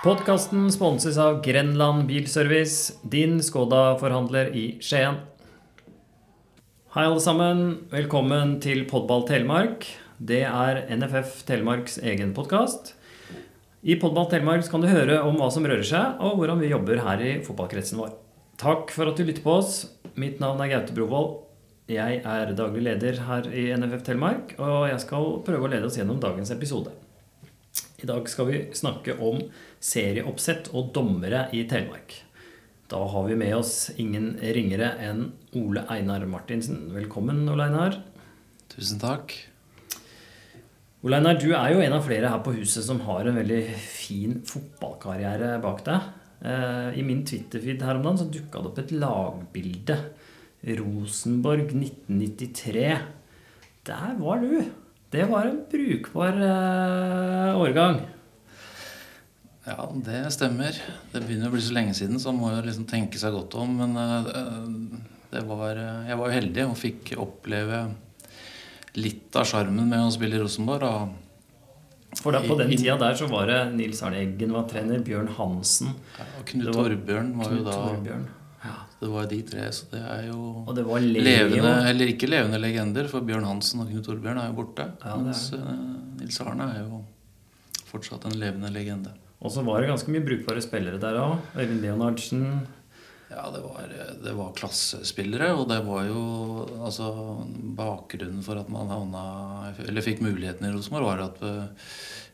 Podkasten sponses av Grenland Bilservice, din Skoda-forhandler i Skien. Hei, alle sammen. Velkommen til Podball Telemark. Det er NFF Telemarks egen podkast. I Podball Telemark kan du høre om hva som rører seg, og hvordan vi jobber her i fotballkretsen vår. Takk for at du lytter på oss. Mitt navn er Gaute Brovold. Jeg er daglig leder her i NFF Telemark, og jeg skal prøve å lede oss gjennom dagens episode. I dag skal vi snakke om serieoppsett og dommere i Telemark. Da har vi med oss ingen ringere enn Ole Einar Martinsen. Velkommen, Ole Einar. Tusen takk. Ole Einar, du er jo en av flere her på huset som har en veldig fin fotballkarriere bak deg. Eh, I min Twitter-feed her om dagen så dukka det opp et lagbilde. Rosenborg 1993. Der var du! Det var en brukbar eh, årgang. Ja, det stemmer. Det begynner å bli så lenge siden, så man må jo liksom tenke seg godt om. Men eh, det var, jeg var jo heldig og fikk oppleve litt av sjarmen med å spille i Rosenborg. Og For da, på den tida der så var det Nils Arne Eggen var trener, Bjørn Hansen og Knut Det var Torbjørn var jo da Torbjørn. Det var de tre, så det er jo Og det var Leo. levende, eller ikke levende legender, for Bjørn Hansen og Knut Torbjørn er jo borte. Ja, er mens eh, Nils Arne er jo fortsatt en levende legende. Og så var det ganske mye brukbare spillere der òg. Øyvind Leonardsen. Ja, det var, det var klassespillere, og det var jo altså Bakgrunnen for at man havna Eller fikk muligheten i Rosenborg, var at vi,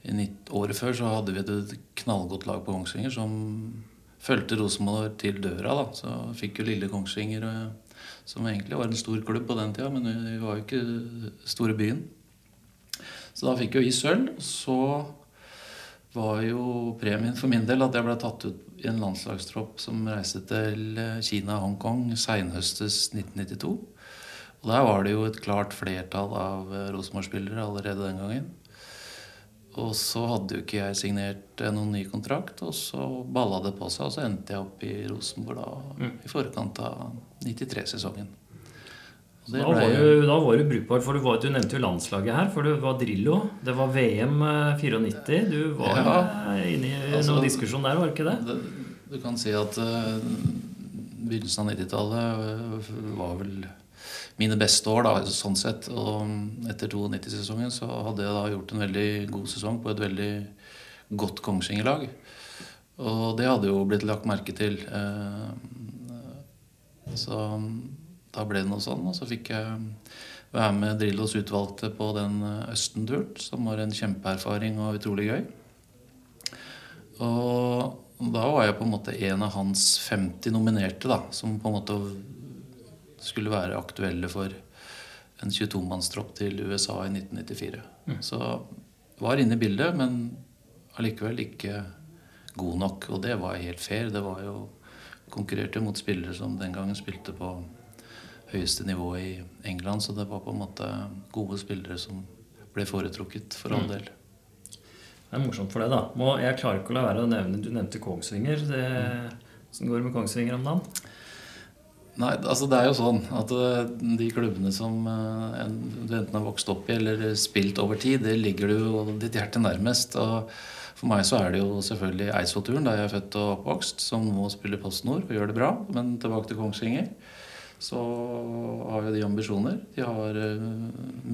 i nitt- året før så hadde vi et knallgodt lag på Kongsvinger som fulgte Rosenborg til døra. da, Så fikk jo lille Kongsvinger, eh, som egentlig var en stor klubb på den tida, men vi var jo ikke store byen. Så da fikk jo vi sølv. Så var jo premien for min del at jeg ble tatt ut i en landslagstropp som reiste til eh, Kina og Hongkong seinhøstes 1992. Og der var det jo et klart flertall av eh, Rosenborg-spillere allerede den gangen. Og så hadde jo ikke jeg signert eh, noen ny kontrakt, og så balla det på seg, og så endte jeg opp i Rosenborg da, i forkant av 93-sesongen. Da jo- da var du brukbar, for du, var, du nevnte jo landslaget her. For det var Drillo. Det var VM eh, 94. Du var Ja. eh, inne i Altså- noen diskusjon der, var ikke det? Det, du kan si at uh, begynnelsen av 90-tallet eh, var vel mine beste år, da, sånn sett. Og etter 92-sesongen så hadde jeg da gjort en veldig god sesong på et veldig godt Kongsvinger-lag. Og det hadde jo blitt lagt merke til. eh, Så da ble det noe sånn, og så fikk jeg være med Drillos utvalgte på den eh, Østen-turen, som var en kjempeerfaring og utrolig gøy. Og da var jeg på en måte en av hans 50 nominerte, da, som på en måte skulle være aktuelle for en 22-mannstropp til USA i 1994. Så var inne i bildet, men allikevel ikke god nok. Og det var helt fair. Det var jo konkurrerte mot spillere som den gangen spilte på høyeste nivå i England, så det var på en måte gode spillere som ble foretrukket, for all del. Det er morsomt for deg, da. Må, jeg klarer ikke å la være å nevne Du nevnte Kongsvinger. Det, Hvordan går det med Kongsvinger om dagen? Nei, altså det er jo sånn at eh, de klubbene som eh, du enten har vokst opp i eller spilt over tid, det ligger jo ditt hjerte nærmest. Og for meg så er det jo selvfølgelig Eidsvollturen, der jeg er født og oppvokst, som nå spiller Post Nord og gjør det bra. Men tilbake til Kongsvinger. Så har jo de ambisjoner. De har eh,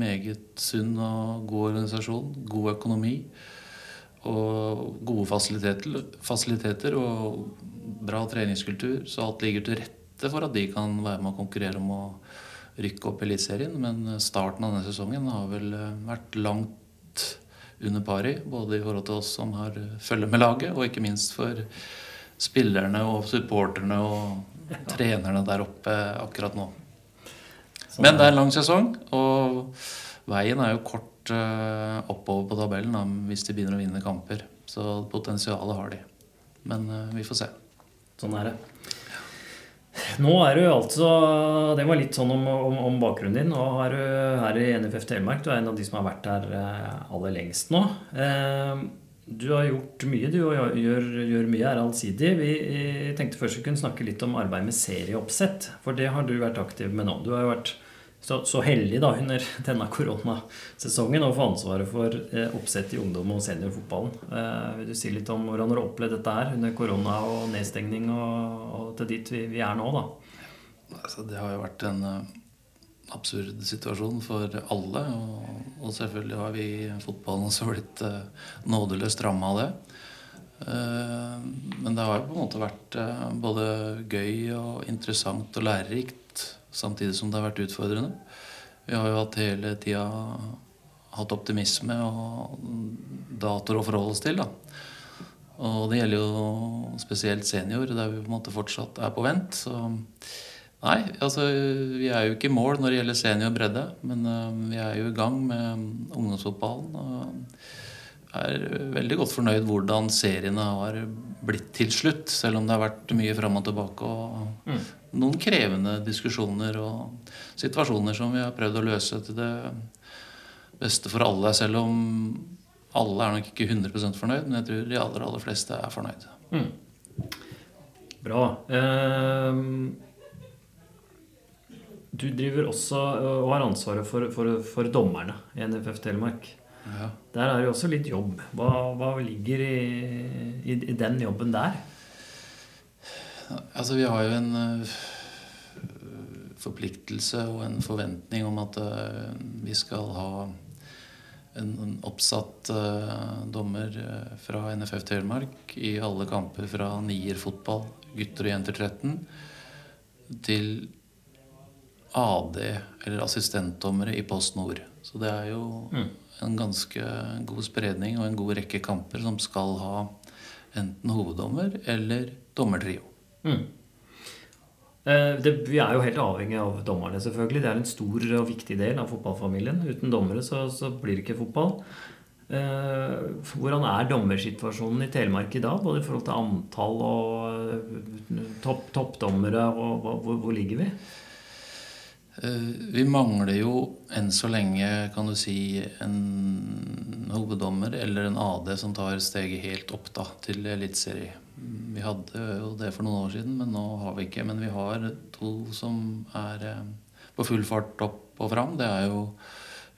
meget sunn og god organisasjon, god økonomi og gode fasiliteter, fasiliteter og bra treningskultur. Så alt ligger til rette for at de kan være med å konkurrere om å rykke opp Eliteserien. Men starten av denne sesongen har vel eh, vært langt under pari. Både i forhold til oss som har følge med laget, og ikke minst for spillerne og supporterne og trenerne der oppe akkurat nå. Men det er en lang sesong, og veien er jo kort eh, oppover på tabellen da, hvis de begynner å vinne kamper. Så potensialet har de. Men eh, vi får se. Sånn er det. Nå er du altså Det var litt sånn om, om, om bakgrunnen din. Nå er du her i NFF Telemark. Du er en av de som har vært her eh, aller lengst nå. Eh, Du har gjort mye, du, og gjør, gjør mye, er allsidig. Vi tenkte først vi kunne snakke litt om arbeid med serieoppsett. For det har du vært aktiv med nå. Du har jo vært så, så heldig da under denne koronasesongen å få ansvaret for eh, oppsett i ungdom- og seniorfotballen. Eh, vil du si litt om hvordan du har opplevd dette her under korona og nedstengning og, og til dit vi, vi, er nå, da? Altså, det har jo vært en uh, absurd situasjon for alle. Og, og, selvfølgelig har vi i fotballen også blitt uh, nådeløst ramma av det. Uh, men det har jo på en måte vært både gøy og interessant og lærerikt samtidig som det har vært utfordrende. Vi har jo hatt hele tida hatt optimisme og datoer å forholde oss til. da. Og det gjelder jo spesielt senior, der vi på en måte fortsatt er på vent. Så nei, altså vi er jo ikke i mål når det gjelder senior bredde, men uh, vi er jo i gang med ungdomsfotballen. Og er veldig godt fornøyd hvordan seriene har blitt til slutt, selv om det har vært mye fram og tilbake. og mm noen krevende diskusjoner og situasjoner som vi har prøvd å løse til det beste for alle. Selv om alle er nok ikke 100 fornøyd, men jeg tror de aller, aller fleste er fornøyd. Mm. Bra. Um du driver også og har ansvaret for, for, for dommerne i NFF Telemark. Ja. Der er det jo også litt jobb. Hva, hva ligger i, i, i den jobben der? Altså, vi har jo en uh, forpliktelse og en forventning om at uh, vi skal ha en, en oppsatt uh, dommer fra NFF Telemark i alle kamper fra nier-fotball, gutter og jenter 13, til AD, eller assistentdommere, i Post Nord. Så det er jo mm. En ganske god spredning og en god rekke kamper som skal ha enten hoveddommer eller dommertrio. Mm. Eh, det, vi er jo helt avhengig av dommerne, selvfølgelig. Det er en stor og viktig del av fotballfamilien. Uten dommere så, så blir det ikke fotball. Eh, hvordan er dommersituasjonen i Telemark i dag, både i forhold til antall og eh, topp, toppdommere? Og, hvor, hvor, ligger vi? Vi mangler jo enn så lenge, kan du si, en hoveddommer eller en AD som tar steget helt opp da, til eliteserie. Vi hadde jo det for noen år siden, men nå har vi ikke. Men vi har to som er eh, på full fart opp og fram. Det er jo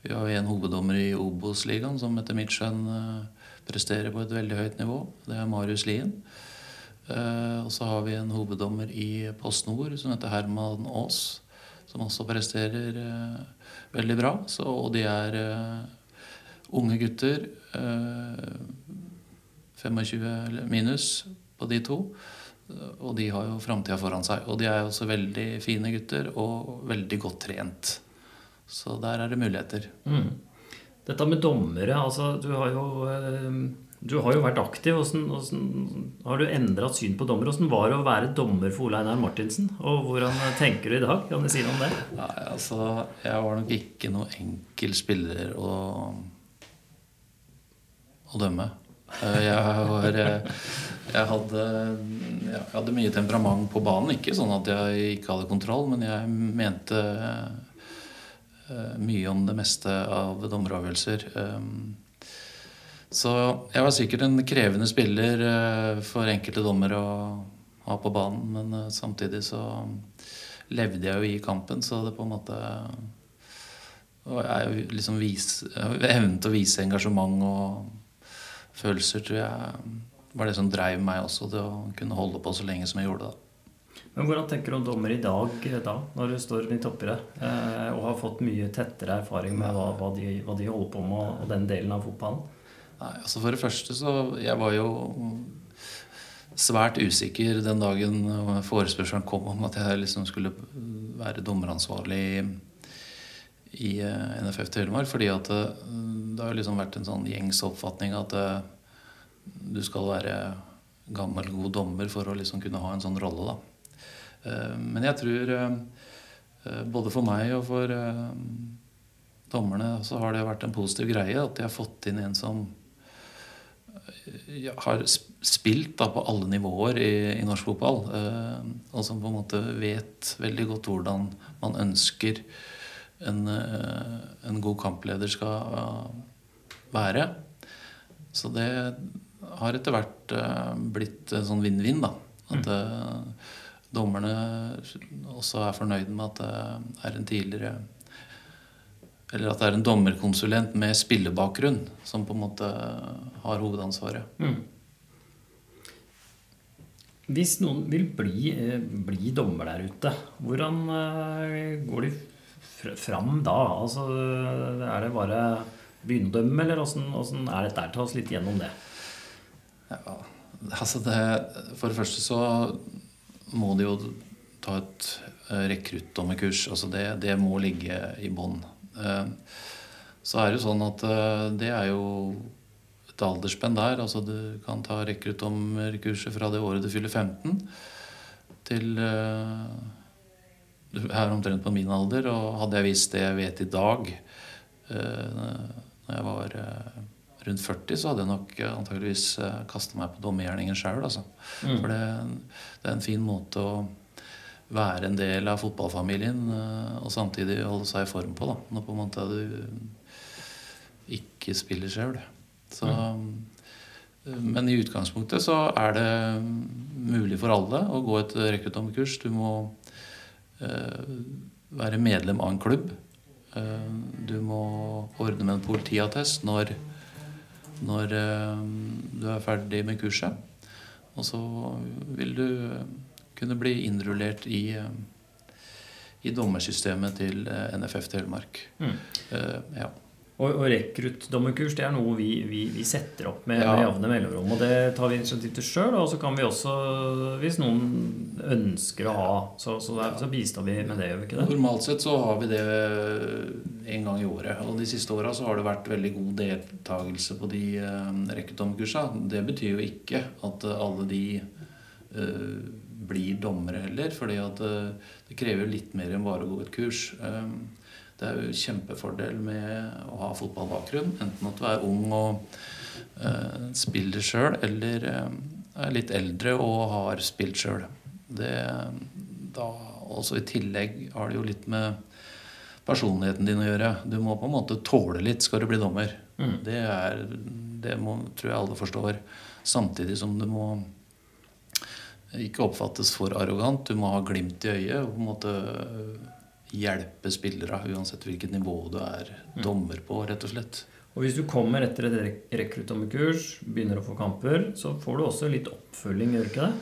Vi har en hoveddommer i Obos-ligaen som etter mitt skjønn eh, presterer på et veldig høyt nivå. Det er Marius Lien. Eh, og så har vi en hoveddommer i Post Nord som heter Herman Aas. Som også presterer veldig bra. Så, og de er unge gutter. 25 minus på de to. Og de har jo framtida foran seg. Og de er også veldig fine gutter og veldig godt trent. Så der er det muligheter. Mm. Dette med dommere, altså du har jo, eh, du har jo vært aktiv. Hvordan, hvordan har du endra syn på dommer? Hvordan var det å være dommer for Ole Einar Martinsen? Og hvordan tenker du i dag? Kan du si noe om det? Nei, altså, jeg var nok ikke noen enkel spiller å, å dømme. Eh, jeg, var, eh, jeg, hadde, jeg hadde mye temperament på banen. Ikke sånn at jeg ikke hadde kontroll, men jeg mente eh, mye om det meste av dommeravgjørelser. Så jeg var sikkert en krevende spiller for enkelte dommere å ha på banen, men samtidig så levde jeg jo i kampen, så det på en måte jeg liksom evnen til å vise engasjement og følelser tror jeg var det som dreiv meg også til å kunne holde på så lenge som jeg gjorde. da. Men Hvordan tenker du om dommer i dag, da, når du står midt oppi det, eh, og har fått mye tettere erfaring med hva, de, hva, de, holder på med, og den delen av fotballen? Nei, altså For det første så Jeg var jo svært usikker den dagen forespørselen kom om at jeg liksom skulle være dommeransvarlig i, i eh, NFF Telemark. Fordi at det, det har liksom vært en sånn gjengs oppfatning at det, du skal være gammel, god dommer for å liksom kunne ha en sånn rolle. da. Men jeg tror både for meg og for dommerne så har det vært en positiv greie at de har fått inn en som har spilt da, på alle nivåer i, i norsk fotball. og som på en måte vet veldig godt hvordan man ønsker en, eh, en god kampleder skal eh, være. Så det har etter hvert eh, blitt en sånn vinn-vinn. da. At mm. dommerne også er fornøyd med at det er en tidligere Eller at det er en dommerkonsulent med spillebakgrunn som på en måte har hovedansvaret. Mm. Hvis noen vil bli, eh, bli dommer der ute, hvordan eh, går de fr- fram da? Altså, er det bare begynne eller åssen er dette? Ta oss litt gjennom det. Ja, altså det, for det første så må de jo ta et eh, rekruttdommerkurs. Altså det, det må ligge i bånn. Eh, Så er det jo sånn at eh, det er jo et aldersspenn der. Altså du kan ta rekruttdommerkurset fra det året du fyller 15 til eh, Du er omtrent på min alder, og hadde jeg visst det jeg vet i dag når jeg var rundt 40, så hadde jeg nok antageligvis kasta meg på dommergjerningen sjøl. Altså. For det, det er en fin måte å være en del av fotballfamilien eh, og samtidig holde seg i form på. Da, når på en måte du ikke spiller sjøl. Så eh, Men i utgangspunktet så er det mulig for alle å gå et rekruttdommerkurs. Du må eh, være medlem av en klubb. Uh, du må ordne med en politiattest når, når eh, du er ferdig med kurset. Og så vil du kunne bli innrullert i, eh, i dommersystemet til eh, NFF Telemark. Mm. Eh, ja. Og, og rekruttdommerkurs det er noe vi, vi, vi setter opp med, Ja. med jevne mellomrom. Og det tar vi initiativ til sjøl. Og så kan vi også, hvis noen ønsker å ha, så, så, der, så bistår vi med det, gjør vi ikke det? Normalt sett så har vi det en gang i året. Og de siste åra så har det vært veldig god deltakelse på de rekruttdommerkursa. Det betyr jo ikke at alle de eh, blir dommere heller, fordi at eh, det krever litt mer enn bare å gå et kurs. Um, det er jo kjempefordel med å ha fotballbakgrunn, enten at du er ung og eh, spiller sjøl, eller eh, er litt eldre og har spilt sjøl. Også i tillegg har det jo litt med personligheten din å gjøre. Du må på en måte tåle litt skal du bli dommer. Mm. Det, er, det må, tror jeg alle forstår. Samtidig som du må ikke oppfattes for arrogant. Du må ha glimt i øyet og på en måte hjelpe spillere, uansett hvilket nivå du er dommer på, rett og slett. Og hvis du kommer etter et rek- rekruttdommerkurs, begynner å få kamper, så får du også litt oppfølging, gjør ikke det?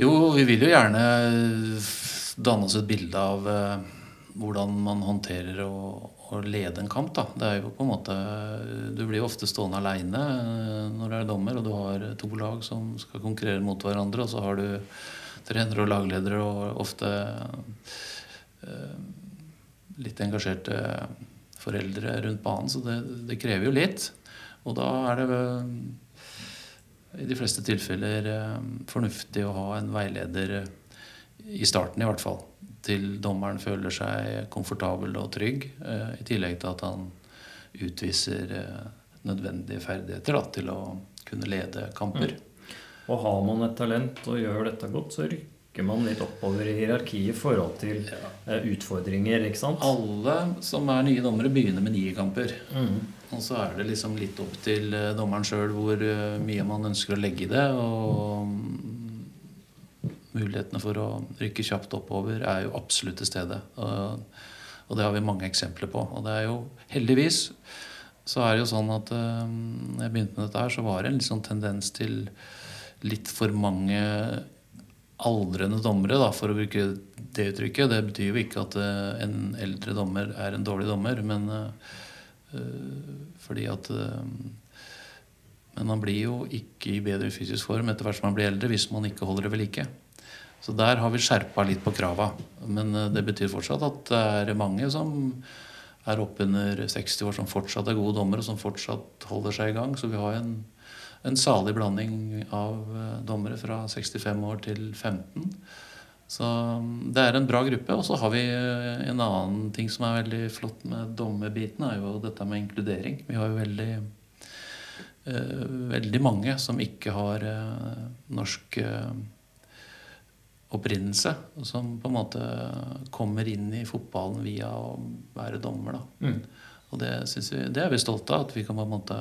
Jo, vi vil jo gjerne danne oss et bilde av eh, hvordan man håndterer å, å lede en kamp. Da. Det er jo på en måte Du blir jo ofte stående aleine når du er dommer, og du har to lag som skal konkurrere mot hverandre, og så har du trenere og lagledere og ofte eh, litt engasjerte foreldre rundt banen, så det, det krever jo litt. Og da er det vel i de fleste tilfeller eh, fornuftig å ha en veileder eh, i starten i hvert fall. Til dommeren føler seg komfortabel og trygg, eh, i tillegg til at han utviser eh, nødvendige ferdigheter da, til å kunne lede kamper. Og har man et talent og gjør dette godt, så rykker man litt oppover i hierarkiet i forhold til eh, utfordringer, ikke sant? Alle som er nye dommere, begynner med nye kamper. Mm. Og så er det liksom litt opp til dommeren sjøl hvor mye man ønsker å legge i det. Og mm, mulighetene for å rykke kjapt oppover er jo absolutt til stede. Og, det har vi mange eksempler på. Og det er jo heldigvis så er det jo sånn at eh, når jeg begynte med dette her, så var det en litt sånn tendens til litt for mange aldrende dommere, da, for å bruke det uttrykket. Det betyr jo ikke at eh, en eldre dommer er en dårlig dommer, men eh, fordi at Men man blir jo ikke i bedre fysisk form etter hvert som man blir eldre, hvis man ikke holder det ved like. Så der har vi skjerpa litt på krava. Men eh, det betyr fortsatt at det er mange som er oppunder 60 år som fortsatt er gode dommere, og som fortsatt holder seg i gang. Så vi har en, en salig blanding av eh, dommere fra 65 år til 15. Så mm, det er en bra gruppe. Og så har vi eh, en annen ting som er veldig flott med dommerbiten, er jo dette med inkludering. Vi har jo veldig eh, veldig mange som ikke har eh, norsk eh, opprinnelse, og som på en måte kommer inn i fotballen via å være dommer. Da. Mm. Og det, vi, det er vi stolte av, at vi kan på en måte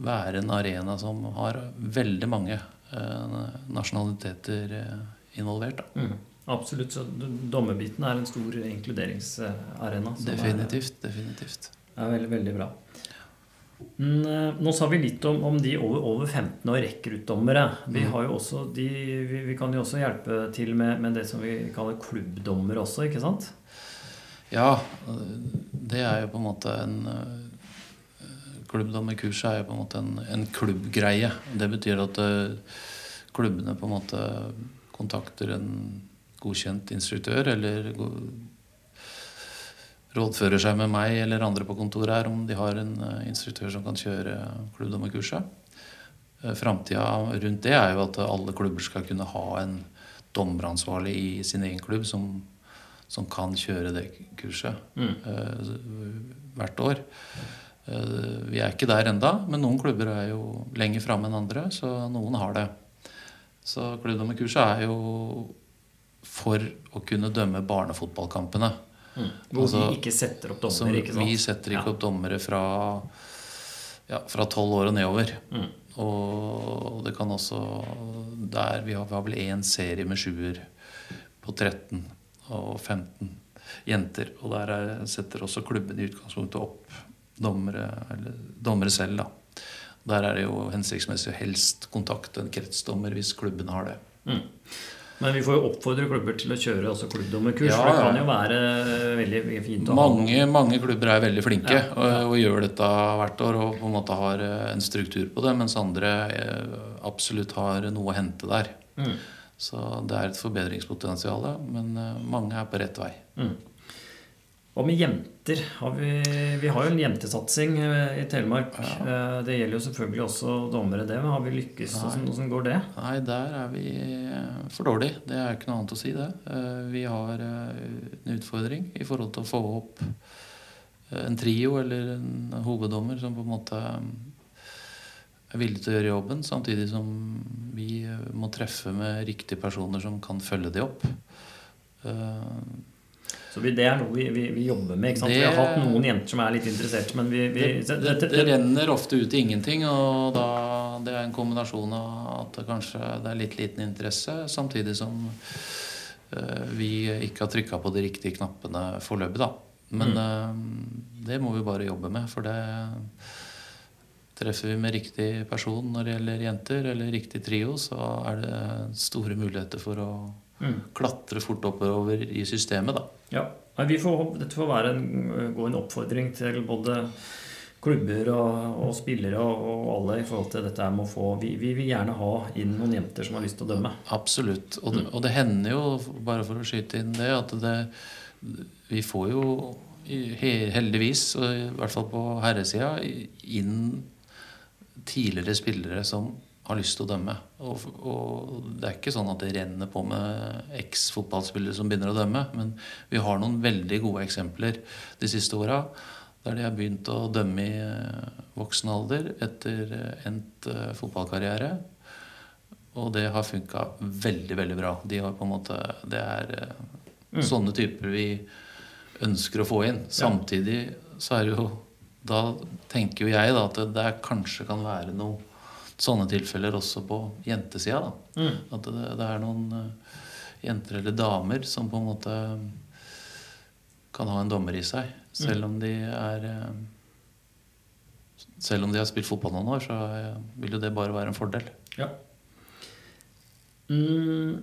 være en arena som har veldig mange eh, nasjonaliteter eh, involvert. Mm. Absolutt. Så dommerbiten er en stor inkluderingsarena. Definitivt. er- Definitivt. definitivt. er veldig, veldig bra. Eh, Nå sa vi litt om, om de over, over 15 år rekruttdommere. Vi, Mm. de, vi, vi kan jo også hjelpe til med, med det som vi kaller klubbdommer også, ikke sant? Ja, det er jo på en måte en eh, Klubbdommerkurset er jo på en måte en, en klubbgreie. Det betyr at eh, klubbene på en måte kontakter en godkjent instruktør eller rådfører seg med meg eller andre på kontoret her om de har en eh, instruktør som kan kjøre klubbdommerkurset. Eh, Framtida rundt det er jo at alle klubber skal kunne ha en dommeransvarlig i sin egen klubb som, som kan kjøre det kurset Mm. eh, hvert år. Vi er ikke der enda, men noen klubber er jo lenger framme enn andre, så noen har det. Så klubbdommerkurset er jo for å kunne dømme barnefotballkampene. Mm. Hvor Altså, vi ikke setter opp dommere, ikke sant? vi setter ikke Ja. opp dommere fra ja, fra tolv år og nedover. Mm. Og det kan også der Vi har, vi har vel én serie med sjuer på 13 og 15 jenter. Og der er, setter også klubben i utgangspunktet opp dommere, eller, dommere selv, da. Der er det jo hensiktsmessig å helst kontakte en kretsdommer hvis klubben har det. Mm. Men vi får jo oppfordre klubber til å kjøre altså klubbdommerkurs. Ja, for det kan jo være veldig fint å ha Mange, mange klubber er veldig flinke Ja, Og, og gjør dette hvert år og på en måte har eh, en struktur på det, mens andre eh, absolutt har noe å hente der. Mm. Så det er et forbedringspotensial, men eh, mange er på rett vei. Mm. Hva med jenter? Har vi, vi har jo en jentesatsing eh, i Telemark. Ja. Det gjelder jo selvfølgelig også dommere, det. Men har vi lykkes? Hvordan, hvordan går det? Nei, der er vi eh, for dårlig. Det er ikke noe annet å si, det. Eh, Vi har eh, en utfordring i forhold til å få opp eh, en trio eller en hoveddommer som på en måte eh, er villig til å gjøre jobben, samtidig som vi eh, må treffe med riktige personer som kan følge de opp. Så vi, det er noe vi, vi, vi jobber med. Ikke? Det- Vi har hatt noen jenter som er litt interessert, men vi, vi det, det, det renner ofte ut i ingenting, og da, det er en kombinasjon av at det kanskje det er litt liten interesse, samtidig som eh, vi ikke har trykka på de riktige knappene foreløpig. Men eh, det må vi bare jobbe med, for det Treffer vi med riktig person når det gjelder jenter, eller riktig trio, så er det store muligheter for å Mm. klatre fort oppover i systemet, da. Ja. Får, dette får være en, gå en oppfordring til både klubber og, og spillere og, og alle i forhold til dette med å få vi, vi vil gjerne ha inn noen jenter som har lyst til å dømme. Absolutt. Og det, og det hender jo, bare for å skyte inn det, at det Vi får jo heldigvis, i hvert fall på herresida, inn tidligere spillere som har lyst til å dømme. Og, og det er ikke sånn at det renner på med eks-fotballspillere som begynner å dømme, men vi har noen veldig gode eksempler de siste åra der de har begynt å dømme i eh, voksen alder etter eh, endt eh, fotballkarriere. Og det har funka veldig, veldig bra. De har på en måte, det er mm. sånne typer vi ønsker å få inn. Samtidig så er det jo Da tenker jo jeg da at det der kanskje kan være noen sånne tilfeller også på jentesida. da. Mm. At det, det er noen eh, jenter eller damer som på en måte kan ha en dommer i seg. Selv om de er eh, Selv om de har spilt fotball noen år, så eh, vil jo det bare være en fordel. Ja. Mm,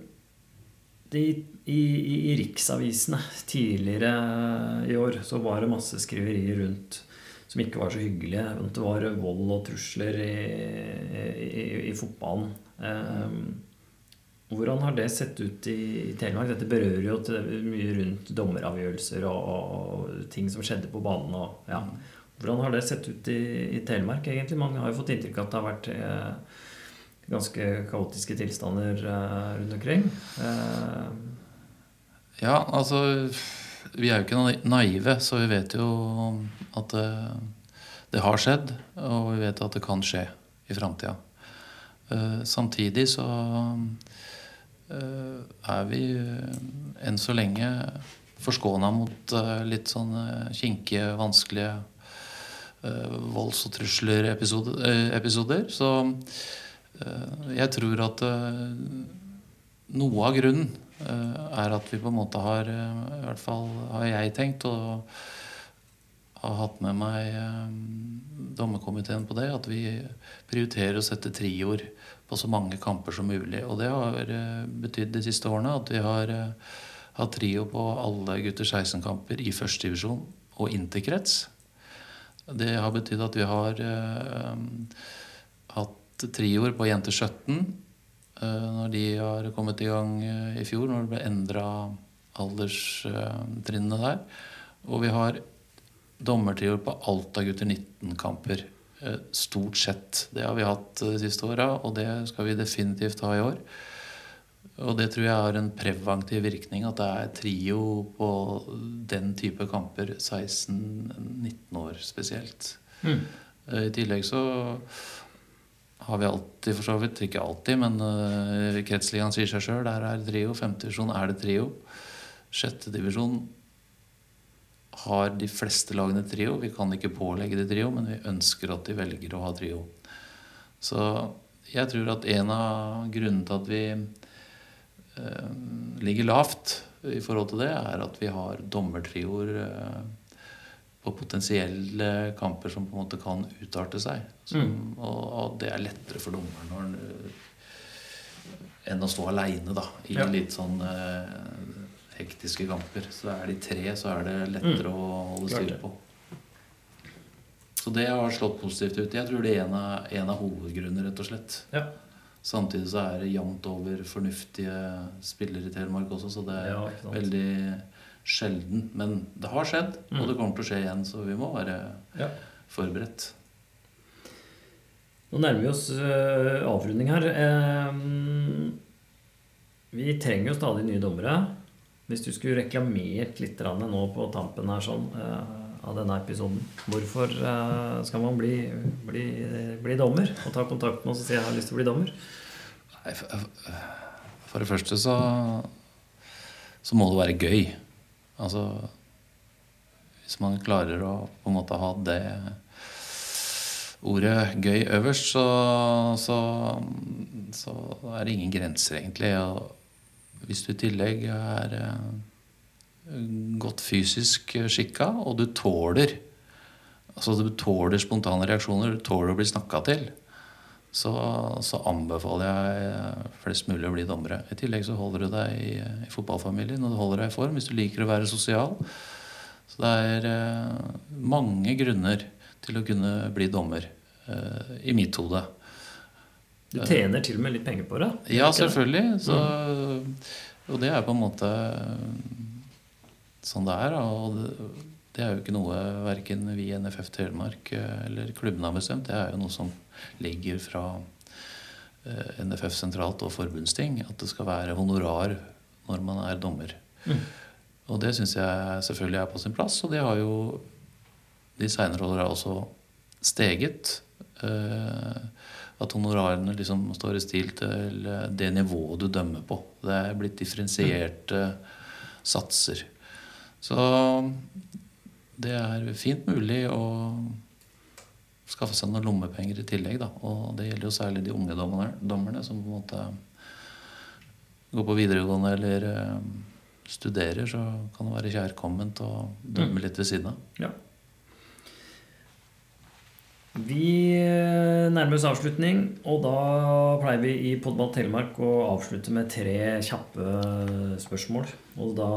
de, i, i, I riksavisene tidligere i år så var det masse skriverier rundt som ikke var så hyggelige. Det var vold og trusler i, i, i fotballen. Eh, hvordan har det sett ut i, i Telemark? Dette berører jo til mye rundt dommeravgjørelser og, og ting som skjedde på banen. Og, ja. Hvordan har det sett ut i, Telemark, egentlig? Mange har jo fått inntrykk av at det har vært eh, ganske kaotiske tilstander eh, rundt omkring. Eh, Ja, altså Vi er jo ikke naive, så vi vet jo at det, det har skjedd, og vi vet at det kan skje i framtida. Uh, Samtidig så uh, er vi eh, enn så lenge forskåna mot uh, litt sånn eh, kinkige, vanskelige eh, volds- og trusler-episoder. eh. Så eh, jeg tror at eh, noe av grunnen eh, er at vi på en måte har eh, I hvert fall har jeg tenkt og har hatt med meg eh, dommerkomiteen på det. At vi prioriterer å sette trioer på så mange kamper som mulig. Og det har eh, betydd de siste årene at vi har eh, hatt trio på alle gutter 16-kamper i førstedivisjon og interkrets. Det har betydd at vi har eh, hatt trioer på jenter 17 eh, når de har kommet i gang eh, i fjor, når det ble endra alderstrinnene der. Og vi har dommertrioer på alt av gutter 19-kamper. eh, Stort sett. Det har vi hatt eh, de siste åra, og det skal vi definitivt ha i år. Og det tror jeg har en preventiv virkning, at det er trio på den type kamper 16-19 år spesielt. Mm. Eh, I tillegg så har vi alltid, for så vidt, ikke alltid, men uh, Kretsligaen sier seg sjøl, der er trio. Femtedivisjon er det trio. Sjettedivisjon har de fleste lagene trio. Vi kan ikke pålegge det trio, men vi ønsker at de velger å ha trio. Så jeg tror at en av grunnene til at vi uh, ligger lavt i forhold til det, er at vi har dommertrioer eh, på potensielle kamper som på en måte kan utarte seg. Som, og, og det er lettere for dommeren eh, enn å stå aleine i Ja. litt sånn eh, hektiske kamper. Så er de tre, så er det lettere å holde styr på. Så det har slått positivt ut. Jeg tror det er en av, en av hovedgrunnene, rett og slett. Ja. Samtidig så er det jevnt over fornuftige spillere i Telemark også, så det er Ja, veldig sjelden. Men det har skjedd, Mm. og det kommer til å skje igjen, så vi må være Ja. forberedt. Nå nærmer vi oss uh, avrunding her. Uh, vi trenger jo stadig nye dommere. Hvis du skulle reklamert litt nå på tampen her sånn, uh, av denne episoden Hvorfor øh, skal man bli, bli, bli dommer? Og ta kontakt med oss og si 'jeg har lyst til å bli dommer'? Nei, for, for det første så, så må det være gøy. Altså Hvis man klarer å på en måte ha det ordet 'gøy' øverst, så, så, så er det ingen grenser, egentlig. Og hvis du i tillegg er eh, godt fysisk skikka, og du tåler Altså du tåler spontane reaksjoner, du tåler å bli snakka til, så, så anbefaler jeg flest mulig å bli dommere. I tillegg så holder du deg i, i fotballfamilien, og du holder deg i form hvis du liker å være sosial. Så det er eh, mange grunner til å kunne bli dommer, eh, i mitt hode. Du tjener til og med litt penger på det. Ja, selvfølgelig. Så, og det er på en måte sånn det er. Og det, det er jo ikke noe verken vi i NFF Telemark eh, eller klubben har bestemt. Det er jo noe som ligger fra eh, NFF sentralt og forbundsting. At det skal være honorar når man er dommer. Mm. Og det syns jeg selvfølgelig er på sin plass. Og det har jo de seinere åra også steget. Eh, at honorarene liksom står i stil til det nivået du dømmer på. Det er blitt differensierte satser. Så det er fint mulig å skaffe seg noen lommepenger i tillegg. Da. Og det gjelder jo særlig de unge dommerne, som på en måte går på videregående eller eh, studerer, så kan det være kjærkomment å dømme litt ved siden av. Ja. Vi eh, nærmer oss avslutning, og da pleier vi i Podball Telemark å avslutte med tre kjappe spørsmål. Og da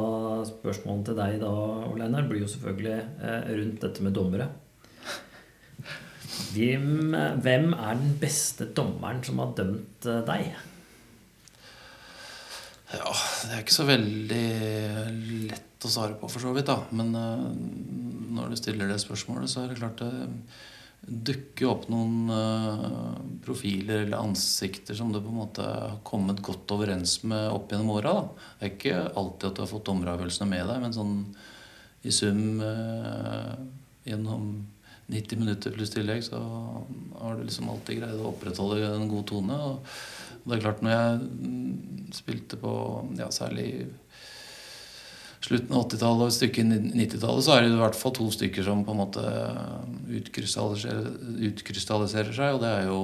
spørsmålet til deg da, Ole Einar, blir jo selvfølgelig eh, rundt dette med dommere. Hvem, hvem er den beste dommeren som har dømt eh, deg? Ja, det er ikke så veldig lett å svare på, for så vidt. da. Men når du stiller det spørsmålet, så er det klart det dukker opp noen uh, profiler eller ansikter som du på en måte har kommet godt overens med opp gjennom åra. Det er ikke alltid at du har fått dommeravgjørelsene med deg, men sånn i sum uh, gjennom 90 minutter pluss tillegg, så har du liksom alltid greid å opprettholde en god tone. Og det er klart, når jeg mm, spilte på ja, særlig slutten av 80-tallet og et stykke inn i 90-tallet, så er det i hvert fall to stykker som på en måte utkrystalliserer, utkrystalliserer seg, og det er jo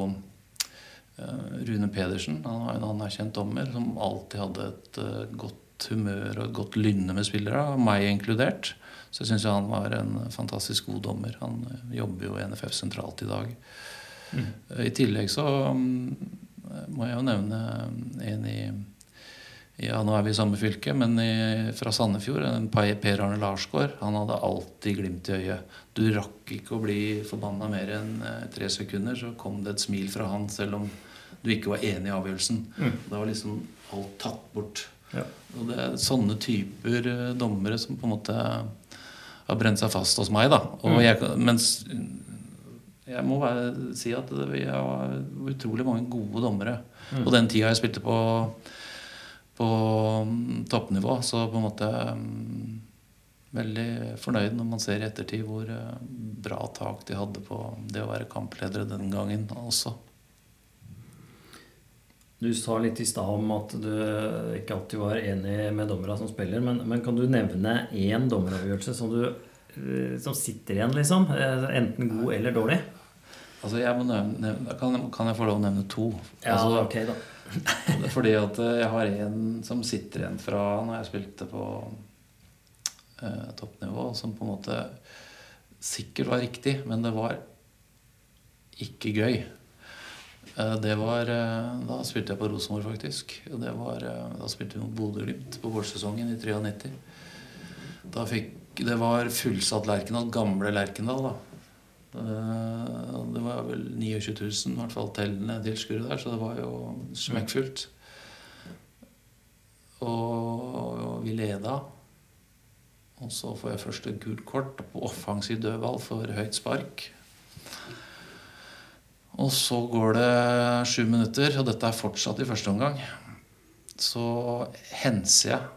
eh, Rune Pedersen. Han var en anerkjent dommer som alltid hadde et eh, godt humør og et godt lynne med spillere, meg inkludert. Så jeg syns han var en fantastisk god dommer. Han jobber jo i NFF sentralt i dag. Mm. I tillegg så um, må jeg jo nevne en i ja, nå er vi i samme fylke, men i, fra Sandefjord. Per Arne Larsgaard. Han hadde alltid glimt i øyet. Du rakk ikke å bli forbanna mer enn eh, tre sekunder, så kom det et smil fra han, selv om du ikke var enig i avgjørelsen. Mm. Da var liksom alt tatt bort. Ja. Og det er sånne typer eh, dommere som på en måte har brent seg fast hos meg. da. Og mm. jeg, mens jeg må bare si at vi har utrolig mange gode dommere. Mm. Og den tida jeg spilte på på mm, toppnivå. Så på en måte mm, veldig fornøyd når man ser i ettertid hvor eh, bra tak de hadde på det å være kampledere den gangen også. Du sa litt i stad om at du ikke alltid var enig med dommerne som spiller. Men, men, kan du nevne én dommeravgjørelse som, du, eh, som sitter igjen, liksom? Eh, enten god eller dårlig? Altså, jeg må nevne, kan, kan jeg få lov å nevne to? Ja, altså, ok da fordi at eh, jeg har en som sitter igjen fra når jeg spilte på eh, toppnivå, som på en måte sikkert var riktig, men det var ikke gøy. Eh, det var eh, Da spilte jeg på Rosenborg, faktisk. Og det var, eh, da spilte vi mot Bodø-Glimt på vårsesongen i 93. Da fikk, det var fullsatt Lerkendal, gamle Lerkendal. da det var vel 29 000, i hvert fall tellende tilskuere der, så det var jo smekkfullt. Og vi leda. Og så får jeg først et gult kort på offensiv dødball for høyt spark. Og så går det sju minutter, og dette er fortsatt i første omgang. Så henser jeg,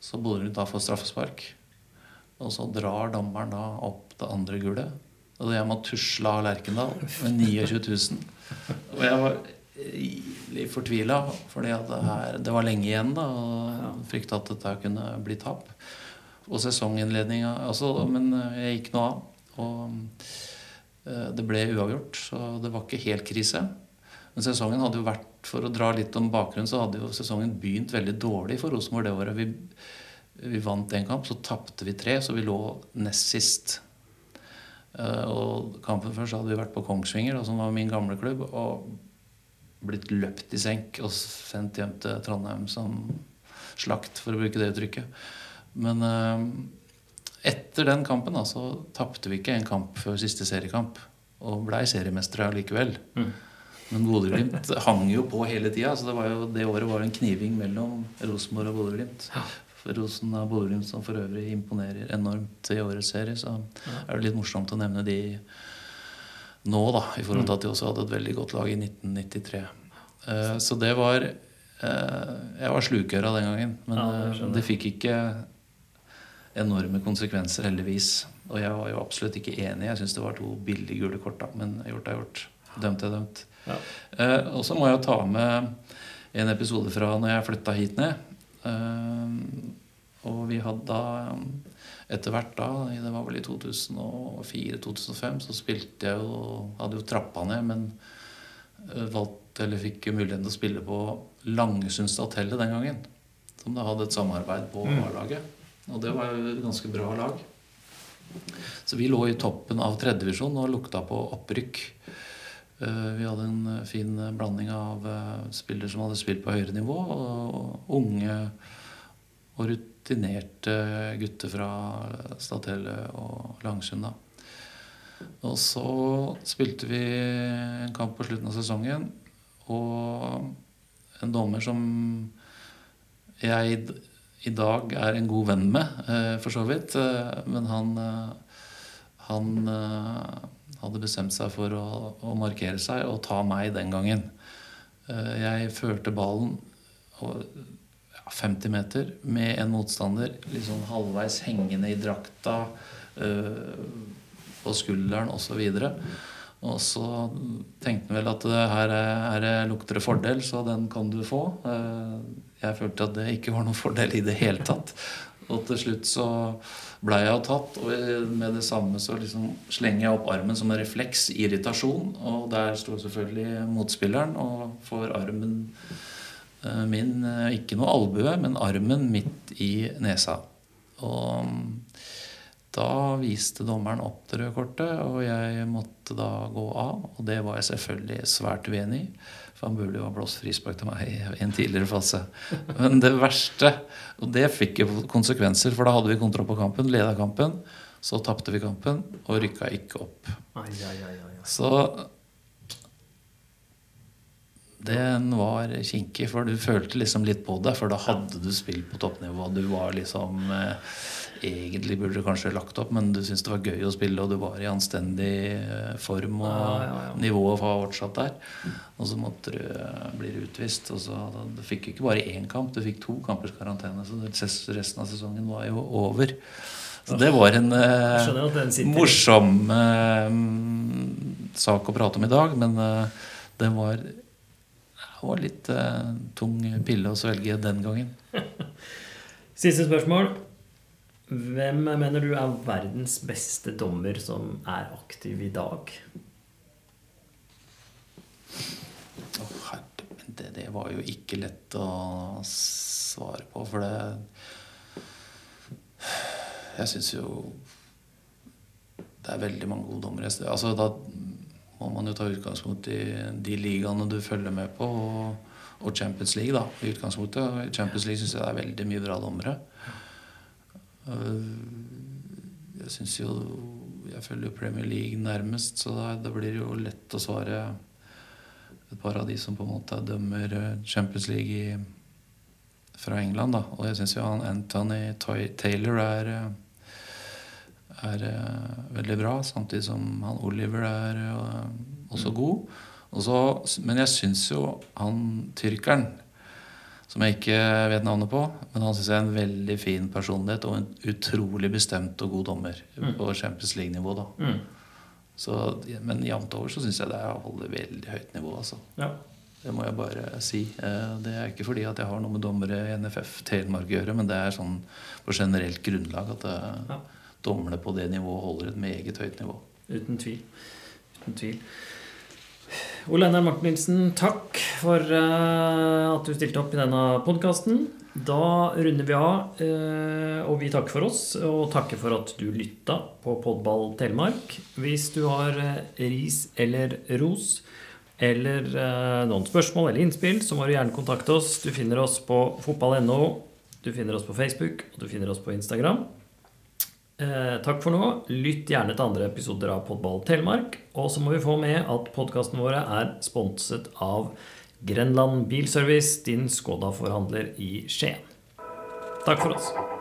så Bodø da får straffespark. Og så drar dommeren da opp det andre gullet. Og jeg må tusle av Lerkendal med 29 000. Og jeg var litt fortvila, for det var lenge igjen. da, Og frykta at dette kunne bli tap. Og sesonginnledninga altså, Men jeg gikk nå av. Og eh, det ble uavgjort, så det var ikke helt krise. Men sesongen hadde jo vært, for å dra litt om bakgrunnen, så hadde jo sesongen begynt veldig dårlig for Rosenborg det året. Vi, vi vant én kamp, så tapte vi tre, så vi lå nest sist. Eh, og kampen før så hadde vi vært på Kongsvinger, da, som var min gamle klubb, og blitt løpt i senk og sendt hjem til Trondheim som slakt, for å bruke det uttrykket. Men uh, etter den kampen da, så tapte vi ikke en kamp før siste seriekamp. Og blei seriemestere likevel. Mm. Men Bodø-Glimt hang jo på hele tida. Så det, var jo, det året var en kniving mellom Rosenborg og Bodø-Glimt. Rosen av Bodø-Glimt, som for øvrig imponerer enormt i årets serie. Så er det litt morsomt å nevne de nå, da, i forhold til at de også hadde et veldig godt lag i 1993. Uh, eh, så det var uh, Jeg var slukøra den gangen, men ja, det fikk ikke enorme konsekvenser, heldigvis. Og jeg var jo absolutt ikke enig. Jeg syns det var to billige gule kort, da. Men gjort er gjort. Dømt er dømt. Ja. og så må jeg jo ta med en episode fra når jeg flytta hit ned. Ehm, og vi hadde da etter hvert da, det var vel i 2004-2005, så spilte jeg jo Hadde jo trappa ned, men eh, valgte, eller fikk muligheten til å spille på Langesundstadhotellet den gangen. Som da hadde et samarbeid på mm. A-laget. Og det var jo et ganske bra lag. Så vi lå i toppen av tredjedivisjon og lukta på opprykk. Eh, vi hadde en eh, fin eh, blanding av spillere som hadde spilt på høyere nivå, og unge og rutinerte gutter fra Statelle og Langsund. Og så spilte vi en kamp på slutten av sesongen, og en dommer som jeg i dag er en god venn med, for så vidt. Men han, han hadde bestemt seg for å, å, markere seg og ta meg den gangen. Eh, jeg førte ballen 50 meter med en motstander sånn halvveis hengende i drakta eh, på skulderen osv. Og så tenkte han vel at her, her lukter det fordel, så den kan du få. Eh, jeg følte at det ikke var noen fordel i det hele tatt. Og til slutt så blei jeg tatt, og med det samme så liksom slenger jeg opp armen som en refleks, irritasjon. Og der står selvfølgelig motspilleren og får armen eh, min eh, Ikke noe albue, men armen midt i nesa. Og mm, da viste dommeren opp det røde kortet, og jeg måtte da gå av. Og det var jeg selvfølgelig svært uenig i, for han burde jo ha blåst frispark til meg i en tidligere fase. Men det verste, og det fikk jo konsekvenser, for da hadde vi kontroll på kampen, leda kampen. Så tapte vi kampen og rykka ikke opp. Ai, ai, ai. Så den var kinkig, for du følte liksom litt på det. For da hadde du spilt på toppnivå. Du var liksom eh, Egentlig burde du kanskje lagt opp, men du syntes det var gøy å spille, og du var i anstendig eh, form, og Ja, ja, ja. nivået var fortsatt der. Og så måtte du eh, bli utvist. Og så Du fikk ikke bare én kamp, du fikk to kampers karantene. Så resten av sesongen var jo over. Så det var en eh, den morsom eh, sak å prate om i dag, men eh, det var, var litt uh, tung pille å svelge den gangen. Siste spørsmål. Hvem mener du er verdens beste dommer som er aktiv i dag? Å, herre, men det, det var jo ikke lett å svare på, for det Jeg syns jo det er veldig mange gode dommere. Altså, da må man jo ta utgangspunkt i de ligaene du følger med på, og, og Champions League, da, i utgangspunktet. I Champions League syns jeg det er veldig mye bra dommere. Øh, Jeg syns jo Jeg følger jo Premier League nærmest, så da, da blir det jo lett å svare et par av de som på en måte dømmer eh, Champions League i, fra England. da. Og jeg syns jo han Anthony Taylor er, eh, er eh, veldig bra, samtidig som han Oliver er eh, også god. Også, men jeg syns jo han tyrkeren, som jeg ikke vet navnet på, men han syns jeg er en veldig fin personlighet og en utrolig bestemt og god dommer på Champions League-nivå. da. Mm. Så, men jevnt over så syns jeg det holder veldig høyt nivå. altså. Ja. Det må jeg bare si. Eh, Det er ikke fordi at jeg har noe med dommere i NFF Telemark å gjøre, men det er sånn på generelt grunnlag at det, Ja. Dommerne på det nivået holder et meget høyt nivå. Uten tvil. Uten tvil. Ole Einar Martinsen, takk for eh, at du stilte opp i denne podkasten. Da runder vi av, eh, og vi takker for oss. Og takker for at du lytta på Podball Telemark. Hvis du har eh, ris eller ros, eller noen spørsmål eller innspill, så må du gjerne kontakte oss. Du finner oss på fotball.no, du finner oss på Facebook, og du finner oss på Instagram. Eh, takk for nå. Lytt gjerne til andre episoder av Podball Telemark. Og så må vi få med at podkastene våre er sponset av Grenland Bilservice, din Skoda-forhandler i Skien. Takk for oss.